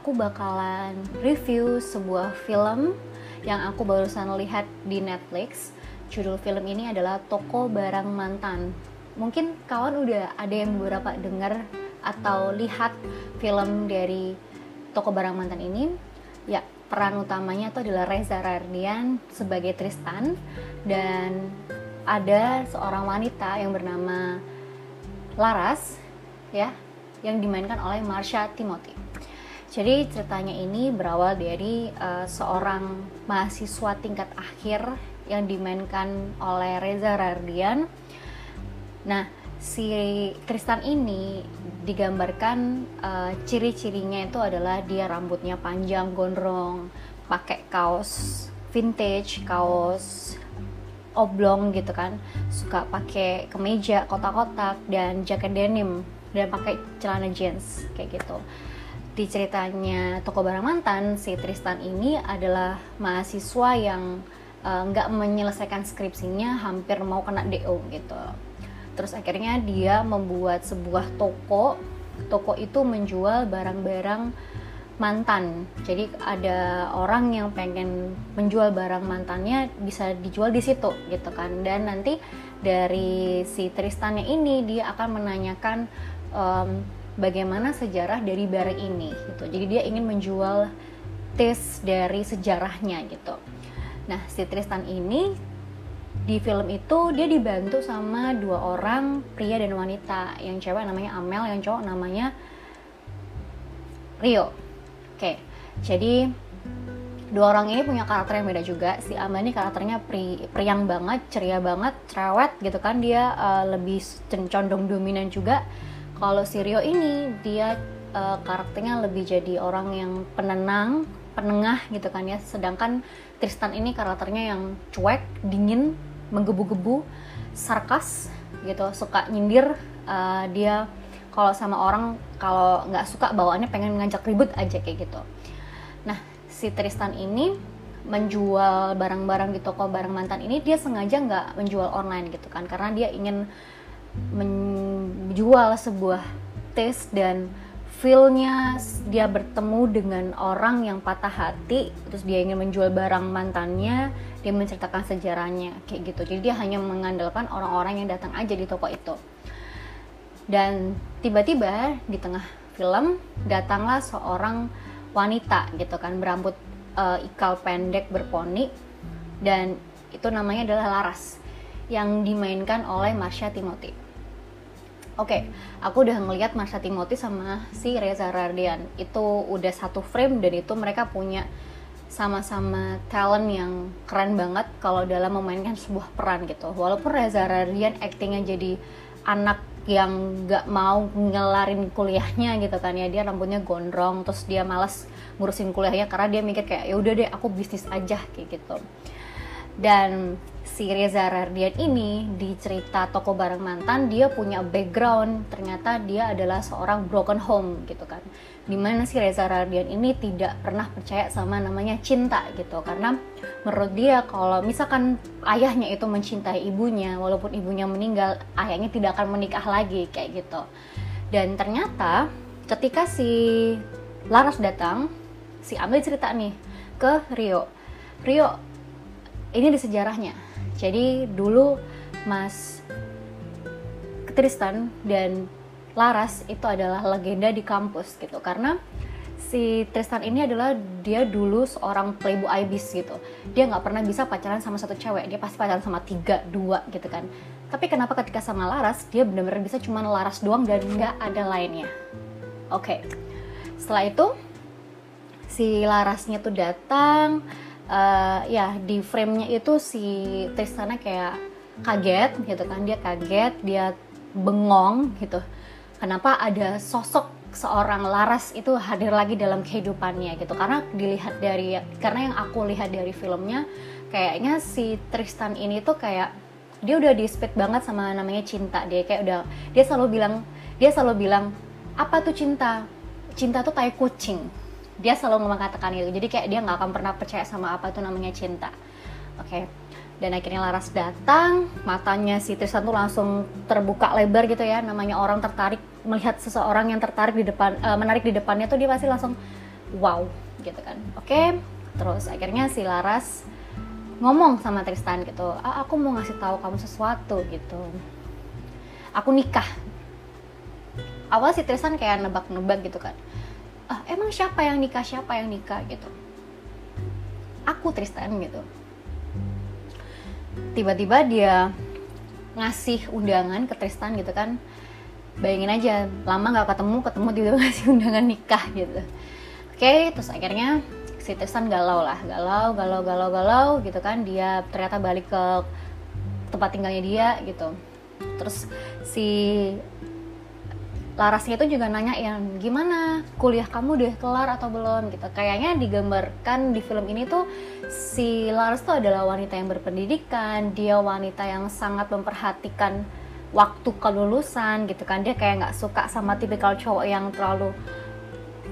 aku bakalan review sebuah film yang aku barusan lihat di Netflix. Judul film ini adalah Toko Barang Mantan. Mungkin kawan udah ada yang beberapa dengar atau lihat film dari Toko Barang Mantan ini. Ya, peran utamanya itu adalah Reza Rardian sebagai Tristan dan ada seorang wanita yang bernama Laras ya yang dimainkan oleh Marsha Timothy. Jadi ceritanya ini berawal dari uh, seorang mahasiswa tingkat akhir yang dimainkan oleh Reza Rardian. Nah, si Tristan ini digambarkan uh, ciri-cirinya itu adalah dia rambutnya panjang gondrong, pakai kaos vintage, kaos oblong gitu kan, suka pakai kemeja kotak-kotak dan jaket denim dan pakai celana jeans kayak gitu di ceritanya toko barang mantan si Tristan ini adalah mahasiswa yang eh, nggak uh, menyelesaikan skripsinya hampir mau kena DO gitu. Terus akhirnya dia membuat sebuah toko. Toko itu menjual barang-barang mantan. Jadi ada orang yang pengen menjual barang mantannya bisa dijual di situ gitu kan. Dan nanti dari si Tristannya ini dia akan menanyakan um, bagaimana sejarah dari barang ini gitu. Jadi dia ingin menjual tes dari sejarahnya gitu. Nah, si Tristan ini di film itu dia dibantu sama dua orang pria dan wanita. Yang cewek namanya Amel, yang cowok namanya Rio. Oke. Jadi dua orang ini punya karakter yang beda juga. Si Amel ini karakternya pri, priang banget, ceria banget, cerewet gitu kan. Dia uh, lebih condong dominan juga kalau si Rio ini dia uh, karakternya lebih jadi orang yang penenang, penengah gitu kan ya. Sedangkan Tristan ini karakternya yang cuek, dingin, menggebu-gebu, sarkas gitu, suka nyindir. Uh, dia kalau sama orang kalau nggak suka bawaannya pengen ngajak ribut aja kayak gitu. Nah si Tristan ini menjual barang-barang di toko barang mantan ini dia sengaja nggak menjual online gitu kan karena dia ingin menjual sebuah tes dan feelnya. Dia bertemu dengan orang yang patah hati terus dia ingin menjual barang mantannya dia menceritakan sejarahnya kayak gitu. Jadi dia hanya mengandalkan orang-orang yang datang aja di toko itu. Dan tiba-tiba di tengah film datanglah seorang wanita gitu kan berambut uh, ikal pendek berponi dan itu namanya adalah Laras yang dimainkan oleh Marsha Timothy. Oke, okay, aku udah ngeliat Marsha Timothy sama si Reza Rardian. Itu udah satu frame dan itu mereka punya sama-sama talent yang keren banget kalau dalam memainkan sebuah peran gitu. Walaupun Reza Rardian actingnya jadi anak yang nggak mau ngelarin kuliahnya gitu kan ya. Dia rambutnya gondrong terus dia malas ngurusin kuliahnya karena dia mikir kayak ya udah deh aku bisnis aja kayak gitu. Dan si Reza Rardian ini di cerita toko barang mantan dia punya background. Ternyata dia adalah seorang broken home gitu kan. Di mana si Reza Rardian ini tidak pernah percaya sama namanya cinta gitu. Karena menurut dia kalau misalkan ayahnya itu mencintai ibunya walaupun ibunya meninggal ayahnya tidak akan menikah lagi kayak gitu. Dan ternyata ketika si Laras datang si Amel cerita nih ke Rio. Rio ini di sejarahnya jadi dulu Mas Tristan dan Laras itu adalah legenda di kampus gitu. Karena si Tristan ini adalah dia dulu seorang playboy ibis gitu. Dia nggak pernah bisa pacaran sama satu cewek. Dia pasti pacaran sama tiga dua gitu kan. Tapi kenapa ketika sama Laras dia benar-benar bisa cuma Laras doang dan nggak ada lainnya? Oke. Okay. setelah itu si Larasnya tuh datang uh, ya di framenya itu si Tristana kayak kaget gitu kan. Dia kaget dia bengong gitu. Kenapa ada sosok seorang Laras itu hadir lagi dalam kehidupannya gitu? Karena dilihat dari karena yang aku lihat dari filmnya kayaknya si Tristan ini tuh kayak dia udah di speed banget sama namanya cinta dia. Kayak udah dia selalu bilang dia selalu bilang apa tuh cinta? Cinta tuh kayak kucing dia selalu mengatakan itu jadi kayak dia nggak akan pernah percaya sama apa itu namanya cinta. Oke. Okay. dan akhirnya Laras datang matanya si Tristan tuh langsung terbuka lebar gitu ya. Namanya orang tertarik melihat seseorang yang tertarik di depan uh, menarik di depannya tuh dia pasti langsung wow gitu kan. Oke. Okay? terus akhirnya si Laras ngomong sama Tristan gitu ah, aku mau ngasih tahu kamu sesuatu gitu. Aku nikah. Awal si Tristan kayak nebak-nebak gitu kan ah, emang siapa yang nikah? Siapa yang nikah? gitu. Aku Tristan gitu. Tiba-tiba dia ngasih undangan ke Tristan gitu kan. Bayangin aja lama nggak ketemu ketemu tiba-tiba ngasih undangan nikah gitu. Oke terus akhirnya si Tristan galau lah. Galau galau galau galau gitu kan. Dia ternyata balik ke tempat tinggalnya dia gitu. Terus si Larasnya itu juga nanya yang gimana? Kuliah kamu udah kelar atau belum? Gitu. Kayaknya digambarkan di film ini tuh si Laras tuh adalah wanita yang berpendidikan dia wanita yang sangat memperhatikan waktu kelulusan gitu kan. Dia kayak nggak suka sama tipikal cowok yang terlalu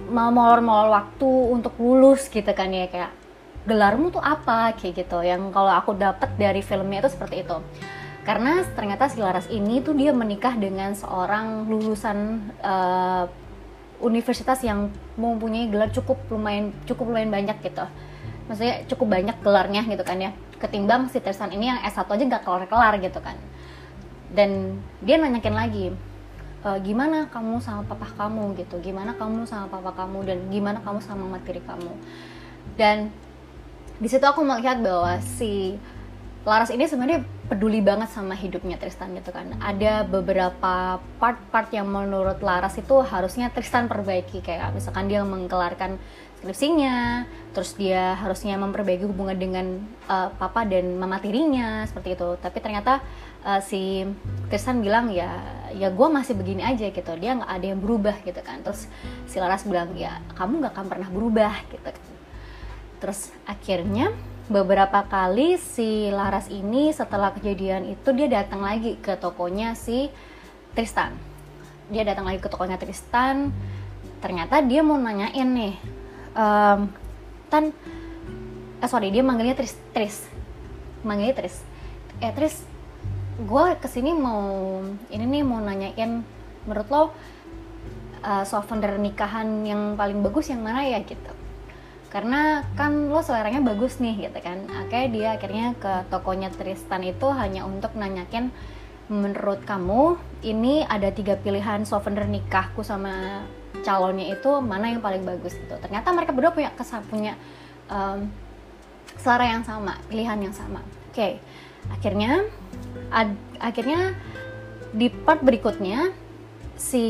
molor-molor waktu untuk lulus gitu kan ya. Kayak gelarmu tuh apa? Kayak gitu. Yang kalau aku dapat dari filmnya itu seperti itu karena ternyata si Laras ini tuh dia menikah dengan seorang lulusan uh, universitas yang mempunyai gelar cukup lumayan cukup lumayan banyak gitu. Maksudnya cukup banyak gelarnya gitu kan ya. Ketimbang si Tersan ini yang S1 aja nggak kelar-kelar gitu kan. Dan dia nanyakin lagi e, gimana kamu sama papa kamu gitu? Gimana kamu sama papa kamu? Dan gimana kamu sama materi kamu? Dan di situ aku melihat bahwa si Laras ini sebenarnya peduli banget sama hidupnya Tristan gitu kan. Ada beberapa part-part yang menurut Laras itu harusnya Tristan perbaiki. Kayak misalkan dia mengkelarkan skripsinya terus dia harusnya memperbaiki hubungan dengan uh, papa dan mama tirinya seperti itu. Tapi ternyata uh, si Tristan bilang ya ya gue masih begini aja gitu. Dia nggak ada yang berubah gitu kan. Terus si Laras bilang ya kamu nggak akan pernah berubah gitu kan. Terus akhirnya beberapa kali si Laras ini setelah kejadian itu dia datang lagi ke tokonya si Tristan. Dia datang lagi ke tokonya Tristan. Ternyata dia mau nanyain nih um, tan eh sorry dia manggilnya Tris Tris. Manggilnya Tris. Eh Tris gue ke sini mau ini nih mau nanyain menurut lo uh, souvenir nikahan yang paling bagus yang mana ya? Gitu karena kan lo seleranya bagus nih gitu kan. Oke dia akhirnya ke tokonya Tristan itu hanya untuk nanyakin menurut kamu ini ada tiga pilihan souvenir nikahku sama calonnya itu mana yang paling bagus? Gitu. Ternyata mereka berdua punya kesan punya um, selera yang sama pilihan yang sama. Oke akhirnya ad, akhirnya di part berikutnya si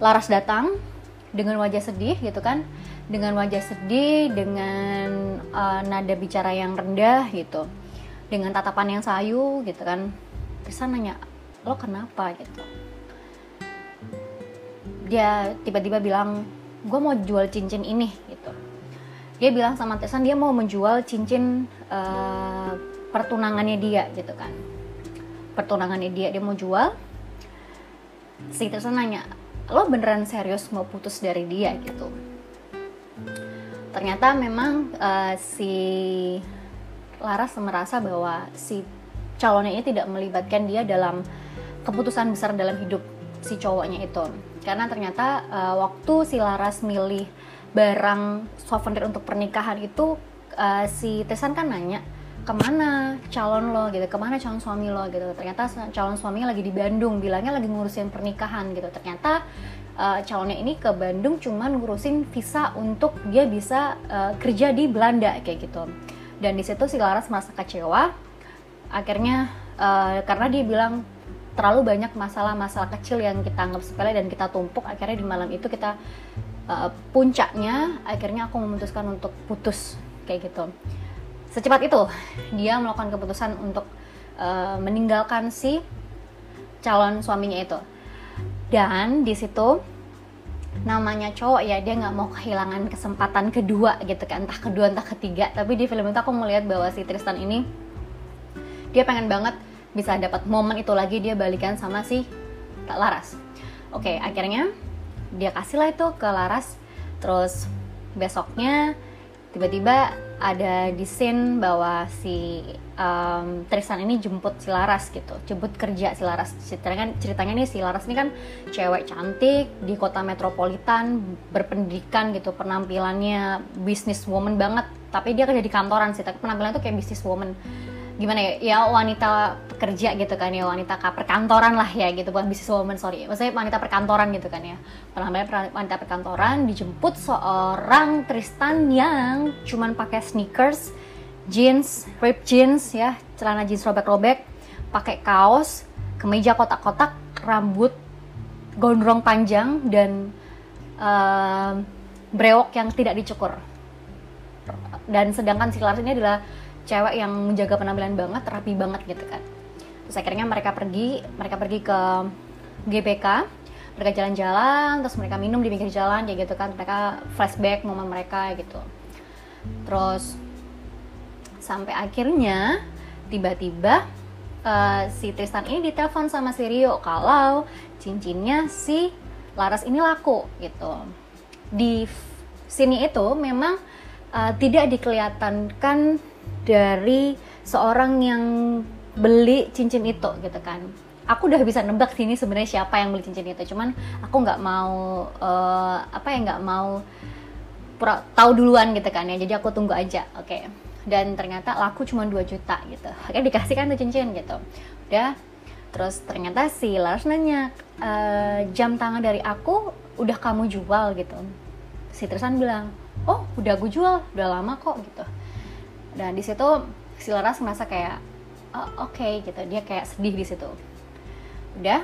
Laras datang dengan wajah sedih gitu kan dengan wajah sedih dengan uh, nada bicara yang rendah gitu dengan tatapan yang sayu gitu kan. Terus nanya lo kenapa? gitu. Dia tiba-tiba bilang gue mau jual cincin ini gitu. Dia bilang sama Tesan dia mau menjual cincin uh, pertunangannya dia gitu kan. Pertunangannya dia dia mau jual. Si Tesan nanya lo beneran serius mau putus dari dia gitu. Ternyata memang uh, si Laras merasa bahwa si calonnya ini tidak melibatkan dia dalam keputusan besar dalam hidup si cowoknya itu. Karena ternyata uh, waktu si Laras milih barang souvenir untuk pernikahan itu uh, si Tesan kan nanya ke mana calon lo gitu ke mana calon suami lo gitu. Ternyata calon suaminya lagi di Bandung bilangnya lagi ngurusin pernikahan gitu. Ternyata uh, calonnya ini ke Bandung cuman ngurusin visa untuk dia bisa uh, kerja di Belanda kayak gitu. Dan di situ si Laras merasa kecewa. Akhirnya uh, karena dia bilang terlalu banyak masalah-masalah kecil yang kita anggap sepele dan kita tumpuk akhirnya di malam itu kita uh, puncaknya akhirnya aku memutuskan untuk putus kayak gitu secepat itu dia melakukan keputusan untuk uh, meninggalkan si calon suaminya itu. Dan di situ namanya cowok ya dia nggak mau kehilangan kesempatan kedua gitu kan. Entah kedua entah ketiga. Tapi di film itu aku melihat bahwa si Tristan ini dia pengen banget bisa dapat momen itu lagi dia balikan sama si Laras. Oke akhirnya dia kasih lah itu ke Laras. Terus besoknya tiba-tiba ada di scene bahwa si um, Tristan ini jemput si Laras gitu jemput kerja si Laras. Ceritanya, ceritanya nih si Laras ini kan cewek cantik di kota metropolitan berpendidikan gitu penampilannya business woman banget. Tapi dia kerja di kantoran sih tapi penampilannya tuh kayak business woman gimana ya ya wanita pekerja gitu kan ya wanita perkantoran lah ya gitu bukan business woman sorry. Maksudnya wanita perkantoran gitu kan ya. Penampilan wanita perkantoran dijemput seorang Tristan yang cuman pakai sneakers jeans ripped jeans ya celana jeans robek-robek pakai kaos kemeja kotak-kotak rambut gondrong panjang dan uh, brewok yang tidak dicukur. Dan sedangkan si Lars ini adalah cewek yang menjaga penampilan banget rapi banget gitu kan. Terus akhirnya mereka pergi mereka pergi ke GBK mereka jalan-jalan terus mereka minum di pinggir jalan kayak gitu kan. Mereka flashback momen mereka gitu. Terus sampai akhirnya tiba-tiba uh, si Tristan ini ditelepon sama si Rio kalau cincinnya si Laras ini laku gitu. Di sini itu memang uh, tidak dikelihatankan dari seorang yang beli cincin itu gitu kan. Aku udah bisa nebak sini sebenarnya siapa yang beli cincin itu. Cuman aku nggak mau uh, apa ya nggak mau tahu duluan gitu kan ya. Jadi aku tunggu aja oke. Okay. dan ternyata laku cuma 2 juta gitu. Akhirnya dikasih kan tuh cincin gitu. Udah. Terus ternyata si Lars nanya e, jam tangan dari aku udah kamu jual gitu. Si Tristan bilang oh udah gue jual udah lama kok gitu dan di situ si Laras merasa kayak oh, oke okay, gitu. Dia kayak sedih di situ. Udah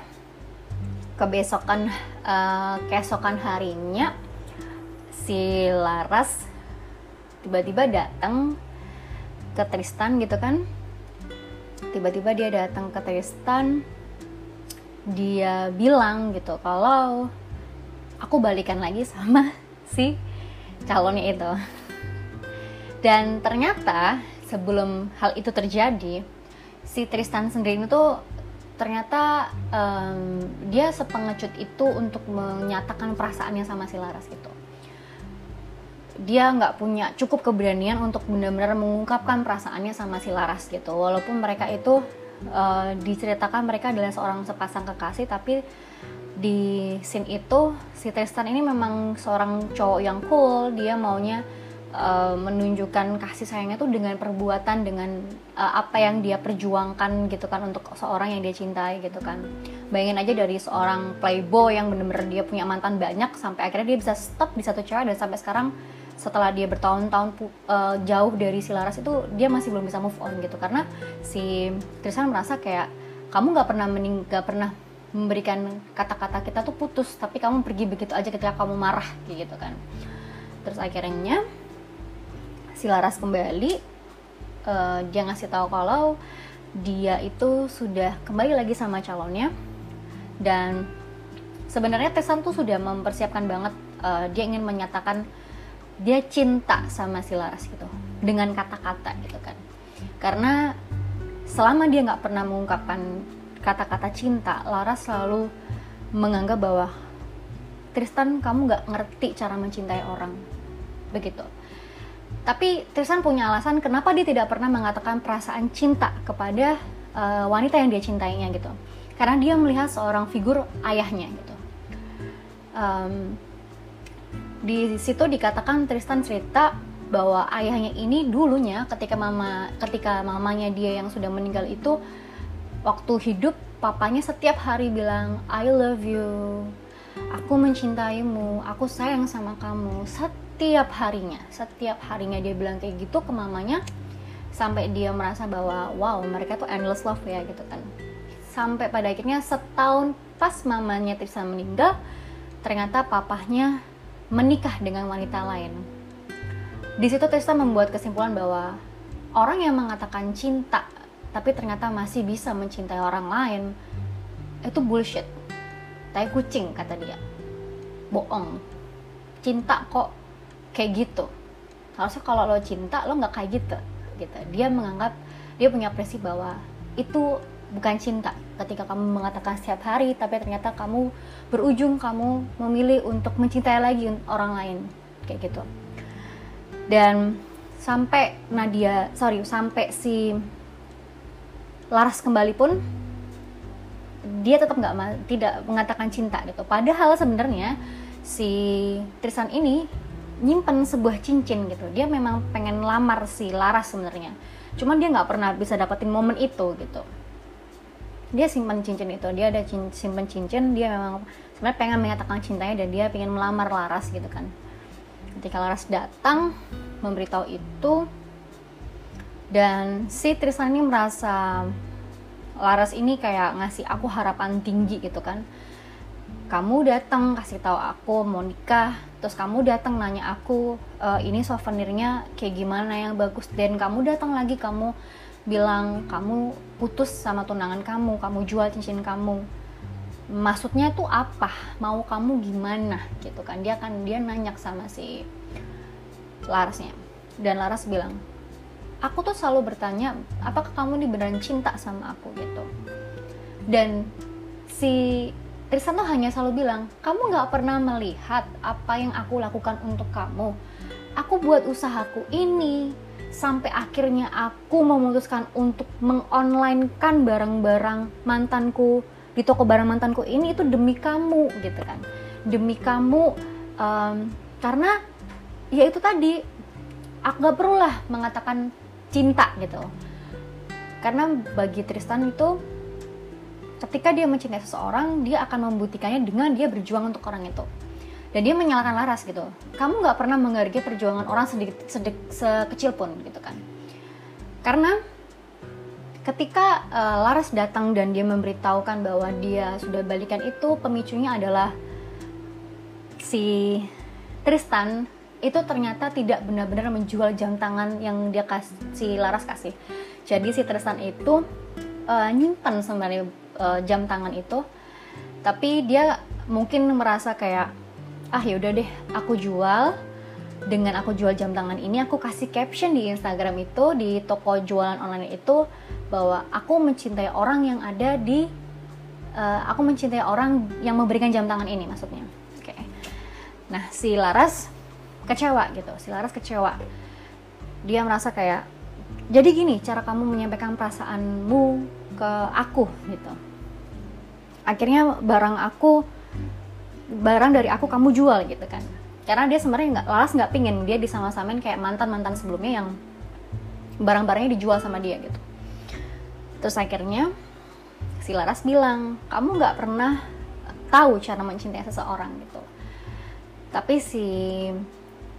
kebesokan uh, keesokan harinya si Laras tiba-tiba datang ke Tristan gitu kan. Tiba-tiba dia datang ke Tristan. Dia bilang gitu kalau aku balikan lagi sama si calonnya itu dan ternyata sebelum hal itu terjadi si Tristan sendiri itu ternyata um, dia sepengecut itu untuk menyatakan perasaannya sama si Laras itu. Dia nggak punya cukup keberanian untuk benar-benar mengungkapkan perasaannya sama si Laras gitu. Walaupun mereka itu uh, diceritakan mereka adalah seorang sepasang kekasih tapi di scene itu si Tristan ini memang seorang cowok yang cool. Dia maunya uh, menunjukkan kasih sayangnya tuh dengan perbuatan dengan uh, apa yang dia perjuangkan gitu kan untuk seorang yang dia cintai gitu kan. Bayangin aja dari seorang playboy yang bener-bener dia punya mantan banyak sampai akhirnya dia bisa stop di satu cewek dan sampai sekarang setelah dia bertahun-tahun uh, jauh dari si Laras itu dia masih belum bisa move on gitu. Karena si Tristan merasa kayak kamu nggak pernah mening gak pernah memberikan kata-kata kita tuh putus tapi kamu pergi begitu aja ketika kamu marah gitu kan. Terus akhirnya si Laras kembali uh, dia ngasih tahu kalau dia itu sudah kembali lagi sama calonnya. Dan sebenarnya Tesan tuh sudah mempersiapkan banget uh, dia ingin menyatakan dia cinta sama si Laras gitu dengan kata-kata gitu kan. Karena selama dia nggak pernah mengungkapkan kata-kata cinta Laras selalu menganggap bahwa Tristan kamu nggak ngerti cara mencintai orang. Begitu tapi Tristan punya alasan kenapa dia tidak pernah mengatakan perasaan cinta kepada uh, wanita yang dia cintainya gitu. Karena dia melihat seorang figur ayahnya gitu. Um, di situ dikatakan Tristan cerita bahwa ayahnya ini dulunya ketika mama ketika mamanya dia yang sudah meninggal itu waktu hidup papanya setiap hari bilang I love you aku mencintaimu aku sayang sama kamu setiap harinya setiap harinya dia bilang kayak gitu ke mamanya sampai dia merasa bahwa wow mereka tuh endless love ya gitu kan. Sampai pada akhirnya setahun pas mamanya Tristan meninggal ternyata papahnya menikah dengan wanita lain. Di situ Tristan membuat kesimpulan bahwa orang yang mengatakan cinta tapi ternyata masih bisa mencintai orang lain itu bullshit. Tai kucing kata dia. Bohong. Cinta kok kayak gitu. Harusnya kalau lo cinta lo nggak kayak gitu gitu. Dia menganggap dia punya prinsip bahwa itu bukan cinta. Ketika kamu mengatakan setiap hari tapi ternyata kamu berujung kamu memilih untuk mencintai lagi orang lain kayak gitu. Dan sampai Nadia sorry sampai si Laras kembali pun dia tetap nggak tidak mengatakan cinta gitu. Padahal sebenarnya si Tristan ini nyimpen sebuah cincin gitu. Dia memang pengen lamar si Laras sebenarnya. Cuman dia nggak pernah bisa dapetin momen itu gitu. Dia simpan cincin itu. Dia ada cin simpan cincin dia memang sebenarnya pengen mengatakan cintanya dan dia pengen melamar Laras gitu kan. Ketika Laras datang memberitahu itu dan si Tristan ini merasa Laras ini kayak ngasih aku harapan tinggi gitu kan kamu datang kasih tahu aku mau nikah. Terus kamu datang nanya aku e, ini souvenirnya kayak gimana yang bagus? Dan kamu datang lagi kamu bilang kamu putus sama tunangan kamu kamu jual cincin kamu. Maksudnya tuh apa? Mau kamu gimana? Gitu kan. Dia kan dia nanya sama si Larasnya dan Laras bilang aku tuh selalu bertanya apakah kamu ini beneran cinta sama aku? Gitu. Dan si Tristan tuh hanya selalu bilang kamu nggak pernah melihat apa yang aku lakukan untuk kamu. Aku buat usahaku ini sampai akhirnya aku memutuskan untuk mengonlinekan barang-barang mantanku di toko barang mantanku ini itu demi kamu gitu kan. Demi kamu um, karena ya itu tadi aku nggak perlu lah mengatakan cinta gitu. Karena bagi Tristan itu ketika dia mencintai seseorang dia akan membuktikannya dengan dia berjuang untuk orang itu. Dan dia menyalahkan Laras gitu. Kamu nggak pernah menghargai perjuangan orang sedikit sedikit sekecil pun gitu kan. Karena ketika uh, Laras datang dan dia memberitahukan bahwa dia sudah balikan itu pemicunya adalah si Tristan itu ternyata tidak benar-benar menjual jam tangan yang dia kasih si Laras kasih. Jadi si Tristan itu uh, nyimpan sebenarnya uh, jam tangan itu, tapi dia mungkin merasa kayak ah yaudah deh aku jual dengan aku jual jam tangan ini aku kasih caption di Instagram itu di toko jualan online itu bahwa aku mencintai orang yang ada di uh, aku mencintai orang yang memberikan jam tangan ini maksudnya. Oke. Okay. Nah si Laras kecewa gitu si Laras kecewa dia merasa kayak jadi gini cara kamu menyampaikan perasaanmu ke aku gitu. Akhirnya barang aku barang dari aku kamu jual gitu kan. Karena dia sebenarnya nggak Laras nggak pingin dia disama-samain kayak mantan mantan sebelumnya yang barang-barangnya dijual sama dia gitu. Terus akhirnya si Laras bilang kamu nggak pernah tahu cara mencintai seseorang gitu. Tapi si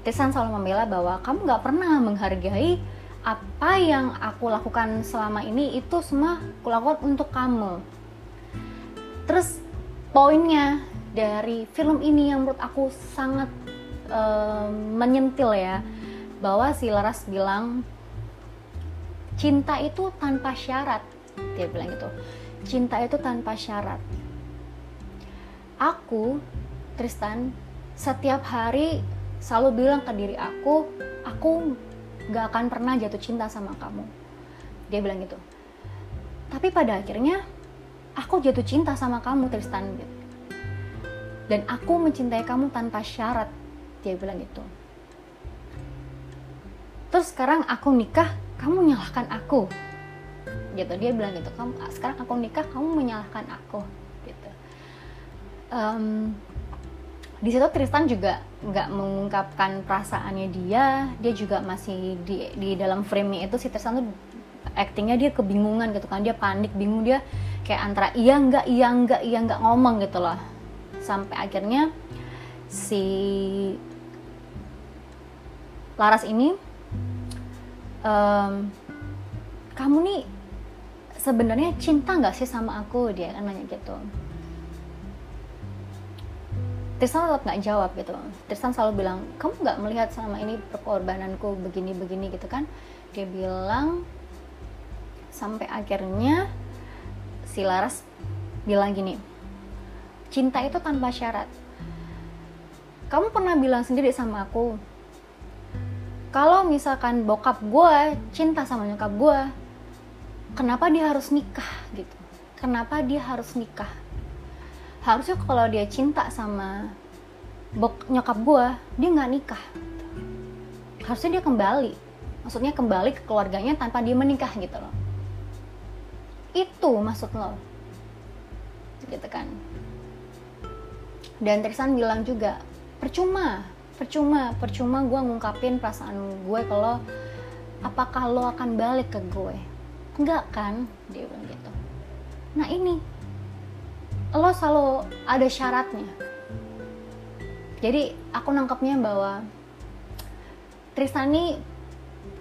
Tisan selalu membela bahwa kamu gak pernah menghargai apa yang aku lakukan selama ini itu semua aku lakukan untuk kamu. Terus poinnya dari film ini yang menurut aku sangat uh, menyentil ya bahwa si Laras bilang cinta itu tanpa syarat dia bilang gitu cinta itu tanpa syarat aku Tristan setiap hari selalu bilang ke diri aku aku gak akan pernah jatuh cinta sama kamu. Dia bilang gitu. Tapi pada akhirnya aku jatuh cinta sama kamu Tristan. Dan aku mencintai kamu tanpa syarat dia bilang gitu. Terus sekarang aku nikah kamu menyalahkan aku. Gitu dia bilang gitu. Kamu sekarang aku nikah kamu menyalahkan aku. Gitu. Um, di situ Tristan juga nggak mengungkapkan perasaannya dia dia juga masih di di dalam frame itu si Tristan tuh actingnya dia kebingungan gitu kan dia panik bingung dia kayak antara iya nggak iya nggak iya nggak ngomong gitu loh. Sampai akhirnya si Laras ini um, kamu nih sebenarnya cinta nggak sih sama aku? Dia kan nanya gitu Tristan tetap nggak jawab gitu. Tristan selalu bilang kamu nggak melihat selama ini perkorbananku begini begini gitu kan. Dia bilang sampai akhirnya si Laras bilang gini cinta itu tanpa syarat. Kamu pernah bilang sendiri sama aku kalau misalkan bokap gue cinta sama nyokap gue kenapa dia harus nikah? gitu. Kenapa dia harus nikah harusnya kalau dia cinta sama bok nyokap gue dia nggak nikah. Harusnya dia kembali. Maksudnya kembali ke keluarganya tanpa dia menikah gitu loh. Itu maksud lo. Gitu kan. Dan Tristan bilang juga percuma percuma percuma gue ngungkapin perasaan gue kalau apakah lo akan balik ke gue? Enggak kan? Dia bilang gitu. Nah ini lo selalu ada syaratnya. Jadi aku nangkepnya bahwa Tristan ini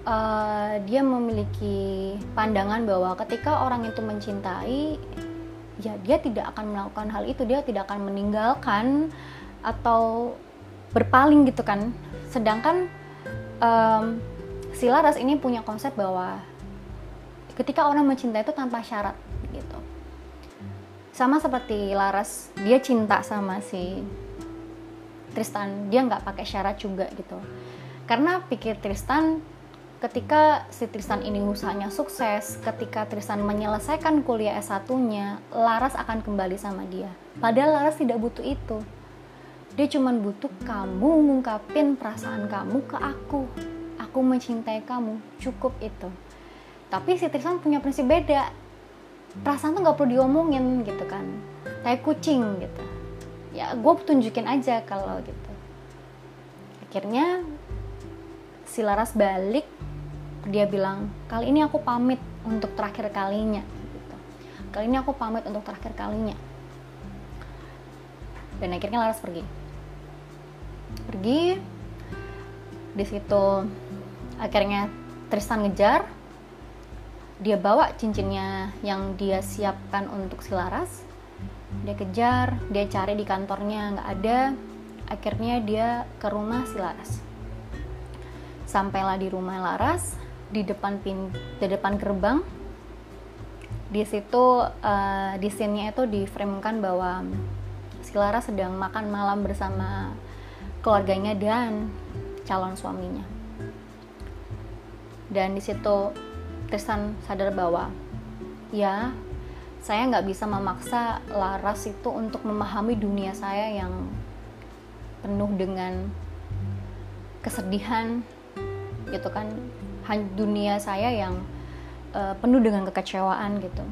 uh, dia memiliki pandangan bahwa ketika orang itu mencintai ya dia tidak akan melakukan hal itu. Dia tidak akan meninggalkan atau berpaling gitu kan. Sedangkan um, si Laras ini punya konsep bahwa ketika orang mencintai itu tanpa syarat gitu sama seperti Laras dia cinta sama si Tristan dia nggak pakai syarat juga gitu karena pikir Tristan ketika si Tristan ini usahanya sukses, ketika Tristan menyelesaikan kuliah S1-nya, Laras akan kembali sama dia. Padahal Laras tidak butuh itu. Dia cuma butuh kamu ngungkapin perasaan kamu ke aku. Aku mencintai kamu, cukup itu. Tapi si Tristan punya prinsip beda. Perasaan tuh gak perlu diomongin gitu kan. Kayak kucing gitu. Ya gue tunjukin aja kalau gitu. Akhirnya si Laras balik dia bilang kali ini aku pamit untuk terakhir kalinya gitu. kali ini aku pamit untuk terakhir kalinya dan akhirnya Laras pergi pergi di situ akhirnya Tristan ngejar dia bawa cincinnya yang dia siapkan untuk si Laras dia kejar dia cari di kantornya nggak ada. Akhirnya dia ke rumah si Laras. Sampailah di rumah Laras di depan pin di depan gerbang. Di situ uh, di scene-nya itu diframekan bahwa si Lara sedang makan malam bersama keluarganya dan calon suaminya. Dan di situ Tristan sadar bahwa ya saya nggak bisa memaksa Laras itu untuk memahami dunia saya yang penuh dengan kesedihan gitu kan dunia saya yang uh, penuh dengan kekecewaan gitu.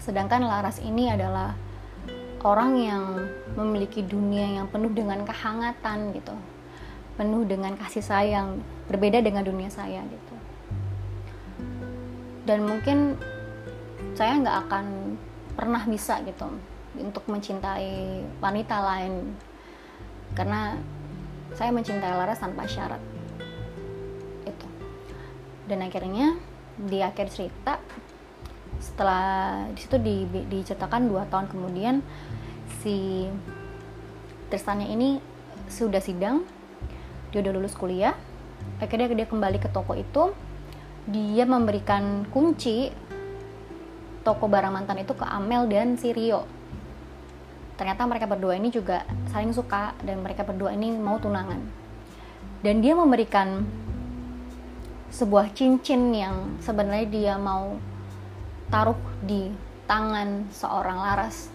Sedangkan Laras ini adalah orang yang memiliki dunia yang penuh dengan kehangatan gitu, penuh dengan kasih sayang, berbeda dengan dunia saya gitu. Dan mungkin saya nggak akan pernah bisa gitu untuk mencintai wanita lain. Karena saya mencintai Laras tanpa syarat. Dan akhirnya di akhir cerita setelah di situ di, diceritakan dua tahun kemudian si Tristannya ini sudah sidang dia udah lulus kuliah akhirnya dia kembali ke toko itu dia memberikan kunci toko barang mantan itu ke Amel dan si Rio. Ternyata mereka berdua ini juga saling suka dan mereka berdua ini mau tunangan. Dan dia memberikan sebuah cincin yang sebenarnya dia mau taruh di tangan seorang Laras.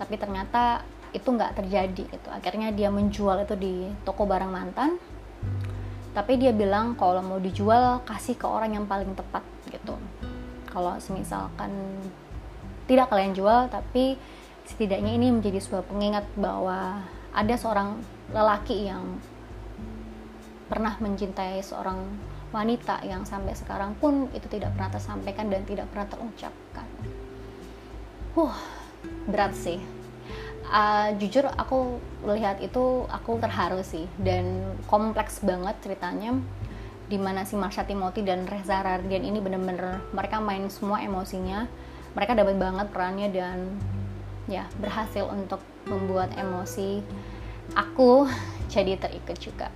Tapi ternyata itu nggak terjadi itu akhirnya dia menjual itu di toko barang mantan tapi dia bilang kalau mau dijual kasih ke orang yang paling tepat gitu kalau misalkan tidak kalian jual tapi setidaknya ini menjadi sebuah pengingat bahwa ada seorang lelaki yang pernah mencintai seorang wanita yang sampai sekarang pun itu tidak pernah tersampaikan dan tidak pernah terucapkan. Huh, berat sih. Uh, jujur aku lihat itu aku terharu sih dan kompleks banget ceritanya di mana si Marsha Timothy dan Reza Rardian ini bener-bener mereka main semua emosinya. Mereka dapat banget perannya dan ya berhasil untuk membuat emosi aku jadi terikat juga